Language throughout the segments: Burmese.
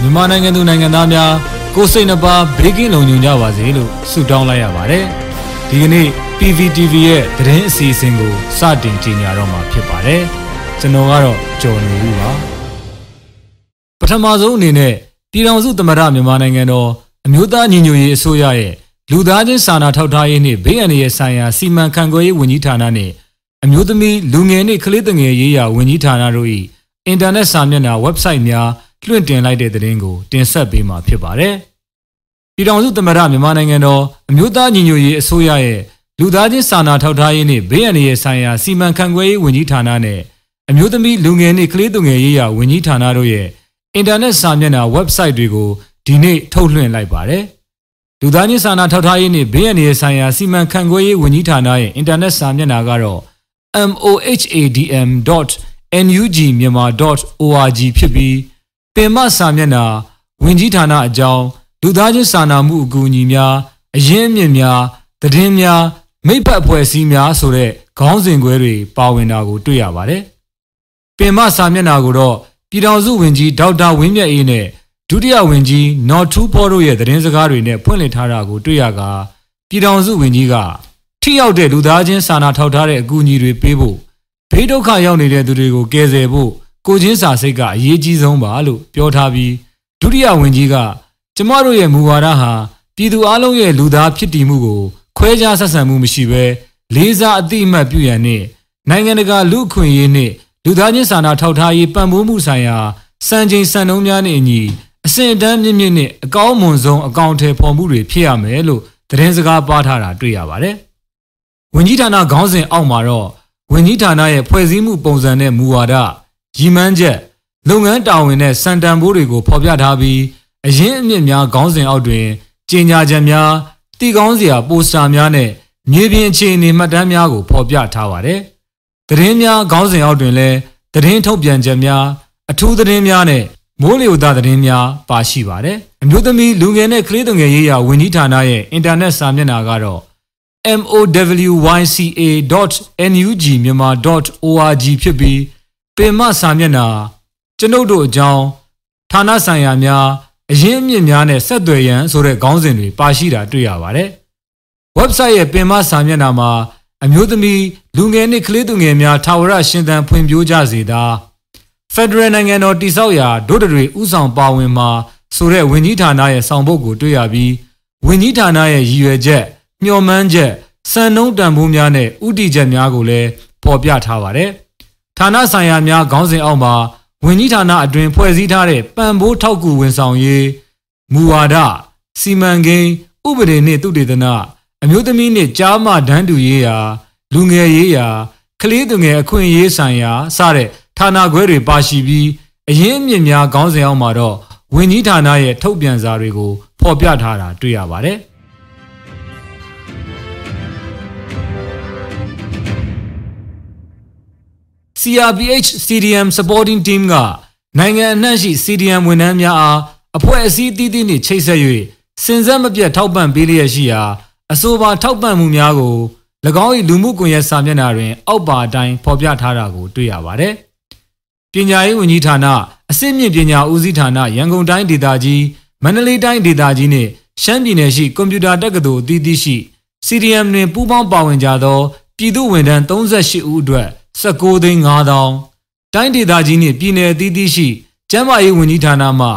မြန်မာနိုင်ငံသူနိုင်ငံသားများကိုယ်စိတ်နှပါဘေးကင်းလုံခြုံကြပါစေလို့ဆုတောင်းလိုက်ရပါတယ်။ဒီကနေ့ PVTV ရဲ့သတင်းအစီအစဉ်ကိုစတင်ကြီးညာတော့မှာဖြစ်ပါတယ်။ကျွန်တော်ကတော့ကျော်နေဦးပါ။ပထမဆုံးအနေနဲ့ပြည်ထောင်စုသမ္မတမြန်မာနိုင်ငံတော်အမျိုးသားညီညွတ်ရေးအစိုးရရဲ့ လူသားချင်းစာနာထောက်ထားရေးနှင့်ဘေးအန္တရာယ်ဆိုင်ရာစီမံခန့်ခွဲရေးဝန်ကြီးဌာနနှင့်အမျိုးသမီးလူငယ်နှင့်ကလေးငယ်ရေးရာဝန်ကြီးဌာနတို့၏အင်တာနက်စာမျက်နှာ website များလွှင့်တင်လိုက်တဲ့သတင်းကိုတင်ဆက်ပေးမှာဖြစ်ပါတယ်။ပြည်ထောင်စုသမ္မတမြန်မာနိုင်ငံတော်အမျိုးသားညီညွတ်ရေးအစိုးရရဲ့လူသားချင်းစာနာထောက်ထားရေးနှင့်ဘေးအန္တရာယ်ဆိုင်ရာစီမံခန့်ခွဲရေးဝန်ကြီးဌာနနဲ့အမျိုးသမီးလူငယ်နှင့်ကလေးသူငယ်ရေးရာဝန်ကြီးဌာနတို့ရဲ့အင်တာနက်စာမျက်နှာ website တွေကိုဒီနေ့ထုတ်လွှင့်လိုက်ပါတယ်။ လူသားချင်းစာနာထောက်ထားရေးနှင့်ဘေးအန္တရာယ်ဆိုင်ရာစီမံခန့်ခွဲရေးဝန်ကြီးဌာနရဲ့အင်တာနက်စာမျက်နှာကတော့ mohadm.nugmyanmar.org ဖြစ်ပြီးပင်မစာမျက်နှာဝင်ကြီးဌာနအကြောင်းလူသားချင်းစာနာမှုအကူအညီများအရင်းအမြစ်များသတင်းများမိဖက်အဖွဲ့အစည်းများဆိုတဲ့ခေါင်းစဉ်ခွဲတွေပါဝင်တာကိုတွေ့ရပါတယ်။ပင်မစာမျက်နှာကိုတော့ပြည်ထောင်စုဝန်ကြီးဒေါက်တာဝင်းမြတ်အေးနဲ့ ဒုတိယဝန်ကြီးနော်ထူးဖောတို့ရဲ့သတင်းစကားတွေနဲ့ဖွင့်လှစ်ထားတာကိုတွေ့ရကပြည်ထောင်စုဝန်ကြီးကထိရောက်တဲ့လူသားချင်းစာနာထောက်ထားတဲ့အကူအညီတွေပေးဖို့ဘေးဒုက္ခရောက်နေတဲ့သူတွေကိုကယ်ဆယ်ဖို့ကိုချင်းစာစိတ်ကအရေးကြီးဆုံးပါလို့ပြောထားပြီးဒုတိယဝန်ကြီးကကျမတို့ရဲ့မူဝါဒဟာပြည်သူအလုံးရဲ့လူသားဖြစ်တည်မှုကိုခွဲခြားဆက်ဆံမှုမရှိဘဲလေးစားအတိအမှတ်ပြုရန်နဲ့နိုင်ငံတကာလူ့အခွင့်အရေးနဲ့လူသားချင်းစာနာထောက်ထားရေးပံ့ပိုးမှုဆိုင်ရာစံချိန်စံနှုန်းများနဲ့အညီ အဆင့်အတန်းမြင့်မြင့်နဲ့အကောင်းမွန်ဆုံးအကောင့်ထဲပေါ်မှုတွေဖြစ်ရမယ်လို့သတင်းစကားပါထားတာတွေ့ရပါတယ်။ဝန်ကြီးဌာနခေါင်းစဉ်အောက်မှာတော့ဝန်ကြီးဌာနရဲ့ဖွဲ့စည်းမှုပုံစံနဲ့မူဝါဒရည်မှန်းချက်လုပ်ငန်းတာဝန်နဲ့စံတန်ဖိုးတွေကိုဖော်ပြထားပြီးအရင်းအမြစ်များခေါင်းစဉ်အောက်တွင်ကြေညာချက်များတည်ကောင်းစရာပိုစတာများနဲ့မြေပြင်အခြေအနေမှတ်တမ်းများကိုဖော်ပြထားပါတယ်။သတင်းများခေါင်းစဉ်အောက်တွင်လည်းသတင်းထုတ်ပြန်ချက်များအထူးသတင်းများနဲ့ မိုးလေဝသသတင်းများပါရှိပါတယ်။အမျိုးသမီးလူငယ်နဲ့ကလေးသူငယ်ရေးရာဝန်ကြီးဌာနရဲ့အင်တာနက်စာမျက်နှာကတော့ mowyca.nugmyanmar.org ဖြစ်ပြီးပင်မစာမျက်နှာကျွန်ုပ်တို့အကြောင်းဌာနဆိုင်ရာများအရင်းအမြစ်များနဲ့ဆက်သွယ်ရန်ဆိုတဲ့ခေါင်းစဉ်တွေပါရှိတာတွေ့ရပါတယ်။ website ရဲ့ပင်မစာမျက်နှာမှာအမျိုးသမီးလူငယ်နှင့်ကလေးသူငယ်များထာဝရရှင်သန်ဖွံ့ဖြိုးကြစေသာ ဖက်ဒရယ်နိုင်ငံတော်တည်ဆောက်ရာဒုတွေဥဆောင်ပါဝင်မှာဆိုတဲ့ဝန်ကြီးဌာနရဲ့ဆောင်ပုဒ်ကိုတွေ့ရပြီးဝန်ကြီးဌာနရဲ့ရည်ရွယ်ချက်မျှော်မှန်းချက်စံနှုန်းတန်ဖိုးများနဲ့ဥတီချက်များကိုလည်းဖော်ပြထားပါတယ်။ဌာနဆိုင်ရာများခေါင်းစဉ်အောက်မှာဝန်ကြီးဌာနအတွင်ဖွဲ့စည်းထားတဲ့ပံ့ပိုးထောက်ကူဝန်ဆောင်ရေးမူဝါဒစီမံကိန်းဥပဒေနှင့်သုတေသနအမျိုးသမီးနှင့်ကြားမဒန်းတူရေးရာလူငယ်ရေးရာကလေးသူငယ်အခွင့်အရေးဆိုင်ရာစတဲ့ ဌာနခွဲတွေပါရှိပြီးအရင်းအမြစ်များခေါင်းစဉ်အောက်မှာတော့ဝန်ကြီးဌာနရဲ့ထုတ်ပြန်စာတွေကိုဖော်ပြထားတာတွေ့ရပါတယ်။ CRPH CDM supporting team ကနိုင်ငံအနှံ့ရှိ CDM ဝန်ထမ်းများအားအဖွဲ့အစည်းအသီးသီးနှင့်ချိတ်ဆက်၍စင်စက်မပြတ်ထောက်ပံ့ပေးလျက်ရှိရာအဆိုပါထောက်ပံ့မှုများကို၎င်း၏လူမှုကွန်ရက်စာမျက်နှာတွင်အောက်ပါအတိုင်းဖော်ပြထားတာကိုတွေ့ရပါတယ်။ ပညာရေးဝန်ကြီးဌာနအစစ်မြင့်ပညာဦးစီးဌာနရန်ကုန်တိုင်းဒေသကြီးမန္တလေးတိုင်းဒေသကြီးနှင့်ရှမ်းပြည်နယ်ရှိကွန်ပျူတာတက္ကသိုလ်အသီးသီးရှိ CDM တွင်ပူးပေါင်းပါဝင်ကြသောပြည်သူဝန်ထမ်း38ဦးအတွက်19သိန်း5000တိုင်းဒေသကြီးနှင့်ပြည်နယ်အသီးသီးရှိကျန်းမာရေးဝန်ကြီးဌာနမှ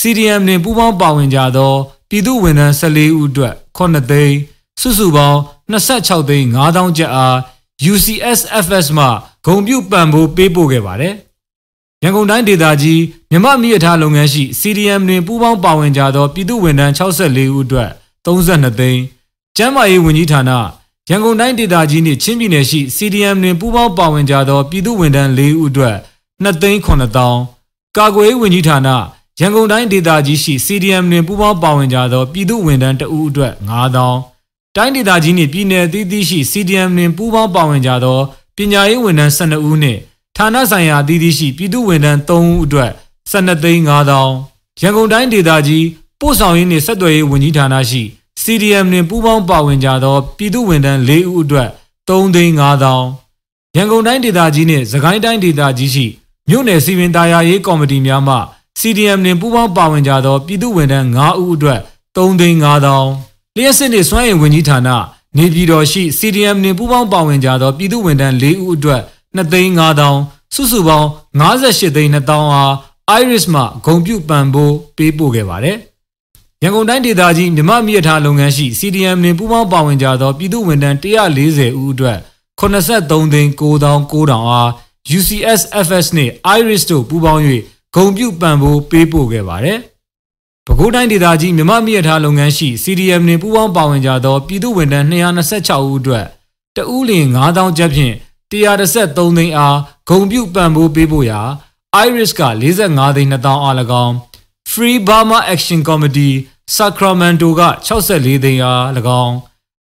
CDM တွင်ပူးပေါင်းပါဝင်ကြသောပြည်သူဝန်ထမ်း14ဦးအတွက်9သိန်းစုစုပေါင်း26သိန်း5000ကျပ်အား UCSFS မှဂုံပြုပံ့ပိုးပေးပို့ခဲ့ပါတယ်။ ရန်ကုန်တိုင်းဒေသကြီးမြမမိရထားလုပ်ငန်းရှိ CDM တွင်ပူးပေါင်းပါဝင်ကြသောပြည်သူဝန်ထမ်း64ဦးအတွက်32သိန်းကျန်းမာရေးဝန်ကြီးဌာနရန်ကုန်တိုင်းဒေသကြီးနှင့်ချင်းပြည်နယ်ရှိ CDM တွင်ပူးပေါင်းပါဝင်ကြသောပြည်သူဝန်ထမ်း၄ဦးအတွက်2သိန်း9000ကာကွယ်ရေးဝန်ကြီးဌာနရန်ကုန်တိုင်းဒေသကြီးရှိ CDM တွင်ပူးပေါင်းပါဝင်ကြသောပြည်သူဝန်ထမ်း2ဦးအတွက်9000တိုင်းဒေသကြီးနှင့်ပြည်နယ်အသီးသီးရှိ CDM တွင်ပူးပေါင်းပါဝင်ကြသောပညာရေးဝန်ထမ်း12ဦးနှင့် ဌာနဆိုင်ရာအသီးသီးရှိပြည်သူဝန်ထမ်း3ဦးအတွက်12သိန်း9000ရန်ကုန်တိုင်းဒေသကြီးပို့ဆောင်ရေးနှင့်ဆက်သွယ်ရေးဝန်ကြီးဌာနရှိ CDM တွင်ပူးပေါင်းပါဝင်ကြသောပြည်သူဝန်ထမ်း၄ဦးအတွက်3သိန်း5000ရန်ကုန်တိုင်းဒေသကြီးနှင့်စကိုင်းတိုင်းဒေသကြီးရှိမြို့နယ်စီမံသားယာရေးကော်မတီများမှ CDM နှင့်ပူးပေါင်းပါဝင်ကြသောပြည်သူဝန်ထမ်း9ဦးအတွက်3သိန်း5000လျှက်စစ်နှင့်စွမ်းအင်ဝန်ကြီးဌာနနေပြည်တော်ရှိ CDM နှင့်ပူးပေါင်းပါဝင်ကြသောပြည်သူဝန်ထမ်း4ဦးအတွက် 2သိန်း5000စုစုပေါင်း58သိန်း2000အား Iris မှဂုံပြုပံပိုးပေးပို့ခဲ့ပါတယ်။ရန်ကုန်တိုင်းဒေသကြီးမြမမြစ်ထားလုပ်ငန်းရှိ CDM နှင့်ပူးပေါင်းပါဝင်ကြသောပြည်သူဝန်ထမ်း140ဦးအတွက်83သိန်း9900အား UCS FS နှင့် Iris တို့ပူးပေါင်း၍ဂုံပြုပံပိုးပေးပို့ခဲ့ပါတယ်။ပဲခူးတိုင်းဒေသကြီးမြမမြစ်ထားလုပ်ငန်းရှိ CDM နှင့်ပူးပေါင်းပါဝင်ကြသောပြည်သူဝန်ထမ်း226ဦးအတွက်တဦးလင်9000ကျပ်ဖြင့် 133သိန်းအားဂုံပြုပံပိုးပေးဖို့ရာ Iris က45သိန်း2000အား၎င်း Free Burma Action Committee Sacramento က64သိန်းအား၎င်း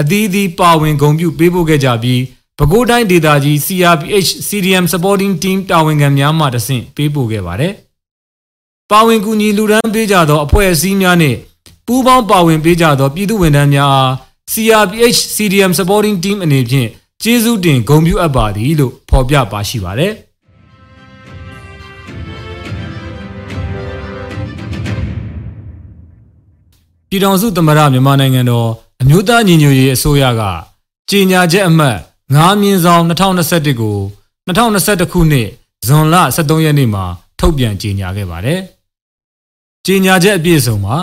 အသီးသီးပါဝင်ဂုံပြုပေးပို့ခဲ့ကြပြီးပဲခူးတိုင်းဒေသကြီး CRPH CDM Supporting Team တာဝန်ခံများမှတဆင့်ပေးပို့ခဲ့ပါတယ်။ပါဝင်ကူညီလူဒန်းပေးကြသောအဖွဲ့အစည်းများနှင့်ပူးပေါင်းပါဝင်ပေးကြသောပြည်သူဝန်ထမ်းများအား CRPH CDM Supporting Team အနေဖြင့် ကျေးဇူးတင်ဂုဏ်ပြုအပ်ပါသည်လို့ဖော်ပြပါရှိပါတယ်။ပြည်ထောင်စုသမ္မတမြန်မာနိုင်ငံတော်အမျိုးသားညီညွတ်ရေးအစိုးရကကြေညာချက်အမှတ်9မြင်းဆောင်2021ကို2021ခုနှစ်ဇွန်လ23ရက်နေ့မှာထုတ်ပြန်ကြေညာခဲ့ပါတယ်။ကြေညာချက်အပြည့်စုံမှာ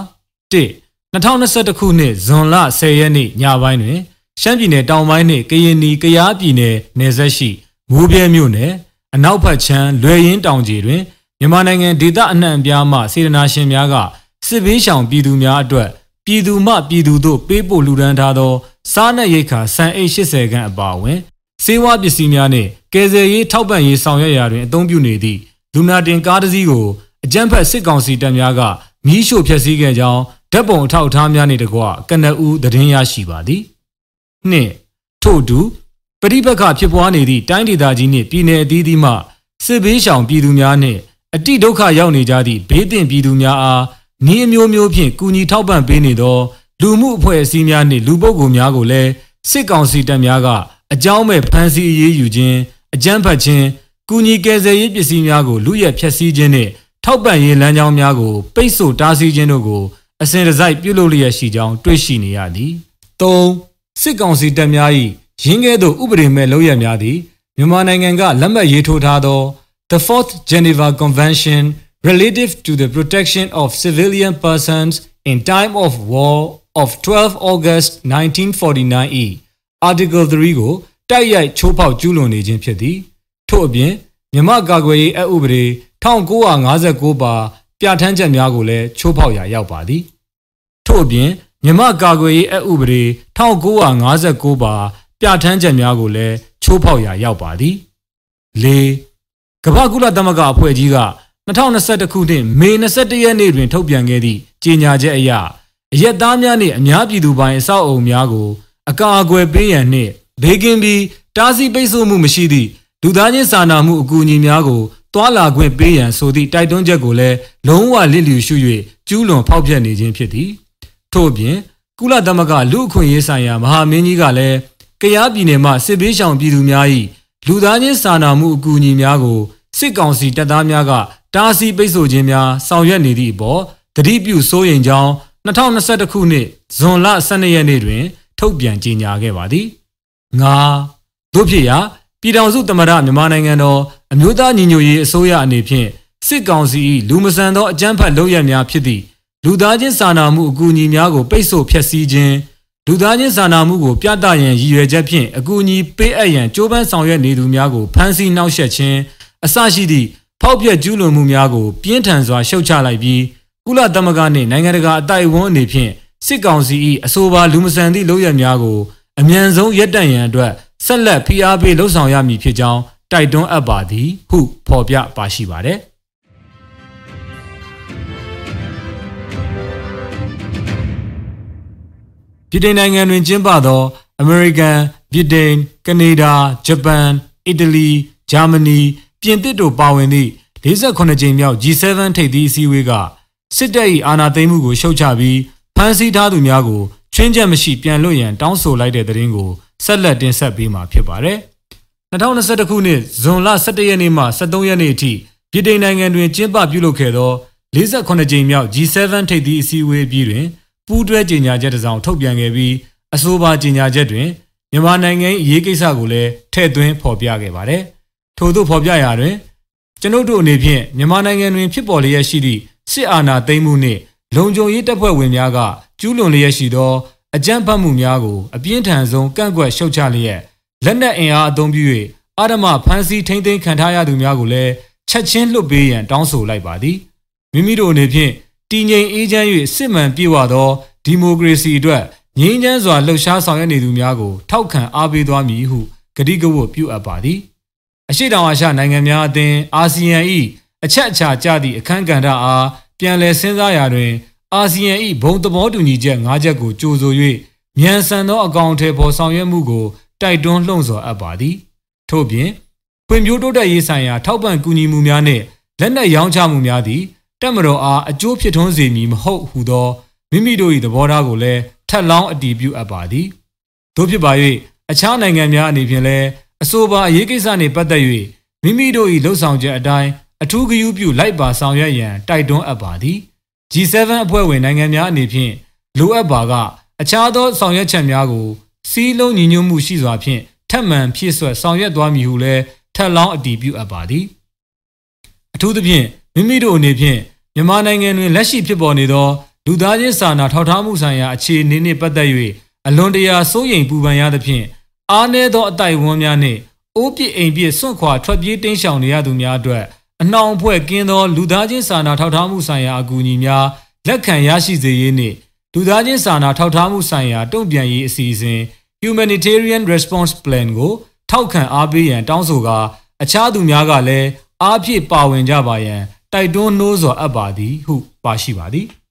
1 2021ခုနှစ်ဇွန်လ10ရက်နေ့ညပိုင်းတွင် ရှမ်းပြည်နယ်တောင်ပိုင်းနှင့်ကရင်နီကယားပြည်နယ်နယ်စပ်ရှိမိုးပြဲမြို့နယ်အနောက်ဘက်ခြမ်းလွယ်ရင်းတောင်ကြီးတွင်မြန်မာနိုင်ငံဒေသအနှံ့အပြားမှစေတနာရှင်များကစစ်ဘေးရှောင်ပြည်သူများအတွက်ပြည်သူမှပြည်သူတို့ပေးပို့လူဒန်းထားသော စားနပ်ရိက္ခာဆန်အိတ်80ခန်းအပါအဝင်စေဝါပစ္စည်းများနှင့်ကယ်ဆယ်ရေးထောက်ပံ့ရေးဆောင်ရွက်ရာတွင်အသုံးပြုနေသည့်လူနာတင်ကားတစ်စီးကိုအကြမ်းဖက်စစ်ကောင်စီတပ်များကမီးရှို့ဖျက်ဆီးခဲ့ကြောင်းဓာတ်ပုံအထောက်အထားများနှင့်တကွကနဦးသတင်းရရှိပါသည် နှင့်ထို့တူပရိပက္ခဖြစ်ပွားနေသည့်တိုင်းဒေသကြီးနှင့်ပြည်내အသီးသီးမှစစ်ဘေးရှောင်ပြည်သူများနှင့်အတိဒုက္ခရောက်နေကြသည့်ဘေးသင့်ပြည်သူများအားနည်းအမျိုးမျိုးဖြင့်ကူညီထောက်ပံ့ပေးနေသောလူမှုအဖွဲ့အစည်းများနှင့်လူပုဂ္ဂိုလ်များကိုလည်းစစ်ကောင်စီတပ်များကအကြောင်းမဲ့ဖမ်းဆီးအရေးယူခြင်းအကြမ်းဖက်ခြင်းကူညီကယ်ဆယ်ရေးပစ္စည်းများကိုလူရက်ဖျက်ဆီးခြင်းနှင့်ထောက်ပံ့ရေးလမ်းကြောင်းများကိုပိတ်ဆို့တားဆီးခြင်းတို့ကိုအစဉ်တစိုက်ပြုလုပ်လျက်ရှိကြောင်းတွေ့ရှိနေရသည်၃ စစ်ကောင်စီတပ်များ၏ရင်းကဲ့သို့ဥပဒေမဲ့လုပ်ရများသည်မြန်မာနိုင်ငံကလက်မှတ်ရေးထိုးထားသော The Fourth Geneva Convention relative to the protection of civilian persons in time of war of 12 August 1949၏ Article 3ကိုတိုက်ရိုက်ချိုးဖောက်ကျူးလွန်နေခြင်းဖြစ်သည်ထို့အပြင်မြမကာကွယ်ရေးအဥပဒေ1959ပါပြဋ္ဌာန်းချက်များကိုလည်းချိုးဖောက်ရာရောက်ပါသည်ထို့အပြင် မြမကာကွယ်ရေးအဥပဒေ1959ပါပြဋ္ဌာန်းချက်များကိုလည်းချိုးဖောက်ရာရောက်ပါသည်၄ကမ္ဘာကုလသမဂ္ဂအဖွဲ့ကြီးက2021ခုနှစ်မေ21ရက်နေ့တွင်ထုတ်ပြန်ခဲ့သည့်ကြေညာချက်အရအရက်သားများနှင့်အများပြည်သူပိုင်အဆောက်အအုံများကို အကာအကွယ်ပေးရန်နှင့်ဘေးကင်းပြီးတားဆီးပိတ်ဆို့မှုမရှိသည့်လူသားချင်းစာနာမှုအကူအညီများကိုတွာလာခွင့်ပေးရန်ဆိုသည့်တိုက်တွန်းချက်ကိုလည်းလုံးဝလစ်လျူရှု၍ကျူးလွန်ဖောက်ဖျက်နေခြင်းဖြစ်သည် ထို့အပြင်ကုလသမဂ္ဂလူအခွင့်အရေးဆိုင်ရာမဟာမင်းကြီးကလည်းကရားပြည်နယ်မှစစ်ဘေးရှောင်ပြည်သူများ၏လူသားချင်းစာနာမှုအကူအညီများကိုစစ်ကောင်စီတပ်သားများကတားဆီးပိတ်ဆို့ခြင်းများဆောင်ရွက်နေသည့်အပေါ်တတိပြုစိုးရိမ်ကြောင်း2021ခုနှစ်ဇွန်လ12ရက်နေ့တွင် ထုတ်ပြန်ကြေညာခဲ့ပါသည်။ငါတို့ဖြစ်ရာပြည်ထောင်စုသမ္မတမြန်မာနိုင်ငံတော်အမျိုးသားညီညွတ်ရေးအစိုးရအနေဖြင့်စစ်ကောင်စီ၏လူမဆန်သောအကြမ်းဖက်လုပ်ရများဖြစ်သည့် လူသားချင်းစာနာမှုအကူအညီများကိုပိတ်ဆို့ဖျက်ဆီးခြင်းလူသားချင်းစာနာမှုကိုပြသရန်ရည်ရွယ်ချက်ဖြင့်အကူအညီပေးအပ်ရန်ကြိုးပမ်းဆောင်ရွက်နေသူများကိုဖမ်းဆီးနှောက်ယှက်ခြင်းအစရှိသည့်ဖောက်ပြက်ကျူးလွန်မှုများကိုပြင်းထန်စွာရှုတ်ချလိုက်ပြီးကုလသမဂ္ဂနှင့်နိုင်ငံတကာအတိုက်အဝန်းအနေဖြင့်စစ်ကောင်စီ၏အဆိုပါလူမဆန်သည့်လုပ်ရများကိုအမြန်ဆုံးရပ်တန့်ရန်အတွက်ဆက်လက်ဖိအားပေးလှုံ့ဆော်ရမည်ဖြစ်ကြောင်းတိုက်တွန်းအပ်ပါသည်ဟုဖော်ပြပါရှိပါတယ် ပြည်ထောင်နိုင်ငံတွင်ကျင်းပသော American, ဗြိတိန်၊ကနေဒါ၊ဂျပန်၊အီတလီ၊ဂျာမနီ၊ပြင်သစ်တို့ပါဝင်သည့်48ကြိမ်မြောက် G7 ထိပ်သီးအစည်းအဝေးကစစ်တပ်၏အာဏာသိမ်းမှုကိုရှုတ်ချပြီးဖမ်းဆီးထားသူများကိုချွင်းချက်မရှိပြန်လွှတ်ရန်တောင်းဆိုလိုက်တဲ့သတင်းကိုဆက်လက်တင်ဆက်ပေးမှာဖြစ်ပါတယ်။2021ခုနှစ်ဇွန်လ17ရက်နေ့မှ23ရက်နေ့အထိပြည်ထောင်နိုင်ငံတွင်ကျင်းပပြုလုပ်ခဲ့သော48ကြိမ်မြောက် G7 ထိပ်သီးအစည်းအဝေးအပြီးတွင် ပူးတွဲကြေညာချက်တစ်စောင်ထုတ်ပြန်ခဲ့ပြီးအဆိုပါကြေညာချက်တွင်မြန်မာနိုင်ငံ၏အရေးကိစ္စကိုလည်းထည့်သွင်းဖော်ပြခဲ့ပါတယ်။ထို့သို့ဖော်ပြရာတွင်ကျွန်ုပ်တို့အနေဖြင့်မြန်မာနိုင်ငံတွင်ဖြစ်ပေါ်လျက်ရှိသည့်စစ်အာဏာသိမ်းမှုနှင့်လုံခြုံရေးတပ်ဖွဲ့ဝင်များကကျူးလွန်လျက်ရှိသောအကြမ်းဖက်မှုများကိုအပြင်းထန်ဆုံးကန့်ကွက်ရှုတ်ချလျက်လက်နက်အင်အားအုံပြု၍အာဓမဖမ်းဆီးထိန်းသိမ်းခံထားရသူများကိုလည်းချက်ချင်းလွှတ်ပေးရန်တောင်းဆိုလိုက်ပါသည်မိမိတို့အနေဖြင့် တည်ငြိမ်အေးချမ်း၍စစ်မှန်ပြေဝသောဒီမိုကရေစီအတွက်ငြိမ်းချမ်းစွာလှုပ်ရှားဆောင်ရွက်နေသူများကိုထောက်ခံအားပေးသွားမည်ဟုကတိကဝတ်ပြုအပ်ပါသည်အရှိတောင်အာရှနိုင်ငံများအသင်းအာဆီယံ၏အချက်အချာကျသည့်အခမ်းကဏ္ဍအားပြန်လည်စဉ်းစားရာတွင်အာဆီယံ၏ဘုံသဘောတူညီချက်၅ချက်ကိုကြိုဆို၍မြန်ဆန်သောအကောင့်အထည်ဖော်ဆောင်ရွက်မှုကိုတိုက်တွန်းလှုံ့ဆော်အပ်ပါသည်ထို့ပြင်ဖွံ့ဖြိုးတိုးတက်ရေးဆိုင်ရာထောက်ပံ့ကူညီမှုများနှင့်လက်နက်ရောင်းချမှုများသည် တက်မတော်အားအကျိုးဖြစ်ထွန်းစေမည်မဟုတ်ဟုသောမိမိတို့၏သဘောထားကိုလည်းထက်လောင်းအတည်ပြုအပ်ပါသည်တို့ဖြစ်ပါ၍အခြားနိုင်ငံများအနေဖြင့်လည်းအဆိုပါအရေးကိစ္စနှင့်ပတ်သက်၍မိမိတို့၏လှုပ်ဆောင်ချက်အတိုင်းအထူးဂရုပြုလိုက်ပါဆောင်ရွက်ရန်တိုက်တွန်းအပ်ပါသည် G7 အဖွဲ့ဝင်နိုင်ငံများအနေဖြင့်လိုအပ်ပါက အခြားသောဆောင်ရွက်ချက်များကိုစီးလုံးညီညွတ်မှုရှိစွာဖြင့်ထပ်မံဖြည့်ဆွတ်ဆောင်ရွက်သွားမည်ဟုလည်းထပ်လောင်းအတည်ပြုအပ်ပါသည်အထူးသဖြင့် မိမိတို့အနေဖြင့်မြန်မာနိုင်ငံတွင်လက်ရှိဖြစ်ပေါ်နေသောလူသားချင်းစာနာထောက်ထားမှုဆိုင်ရာအခြေအနေနှင့်ပတ်သက်၍အလွန်တရာစိုးရိမ်ပူပန်ရသဖြင့်အားနည်းသောအတိုက်ဝန်းများနှင့်အိုးပစ်အိမ်ပစ်စွန့်ခွာထွက်ပြေးတိမ်းရှောင်နေရသူများအတွက်အနှောင်အဖွဲ့ကင်းသောလူသားချင်းစာနာထောက်ထားမှုဆိုင်ရာအကူအညီများလက်ခံရရှိစေရေးနှင့်လူသားချင်းစာနာထောက်ထားမှုဆိုင်ရာတုံ့ပြန်ရေးအစီအစဉ် Humanitarian Response Plan ကိုထောက်ခံအားပေးရန်တောင်းဆိုကာအခြားသူများကလည်းအားဖြည့်ပါဝင်ကြပါရန် တိုက်တွန်းနှိုးဆော်အပ်ပါသည်ဟုပါရှိပါသည်။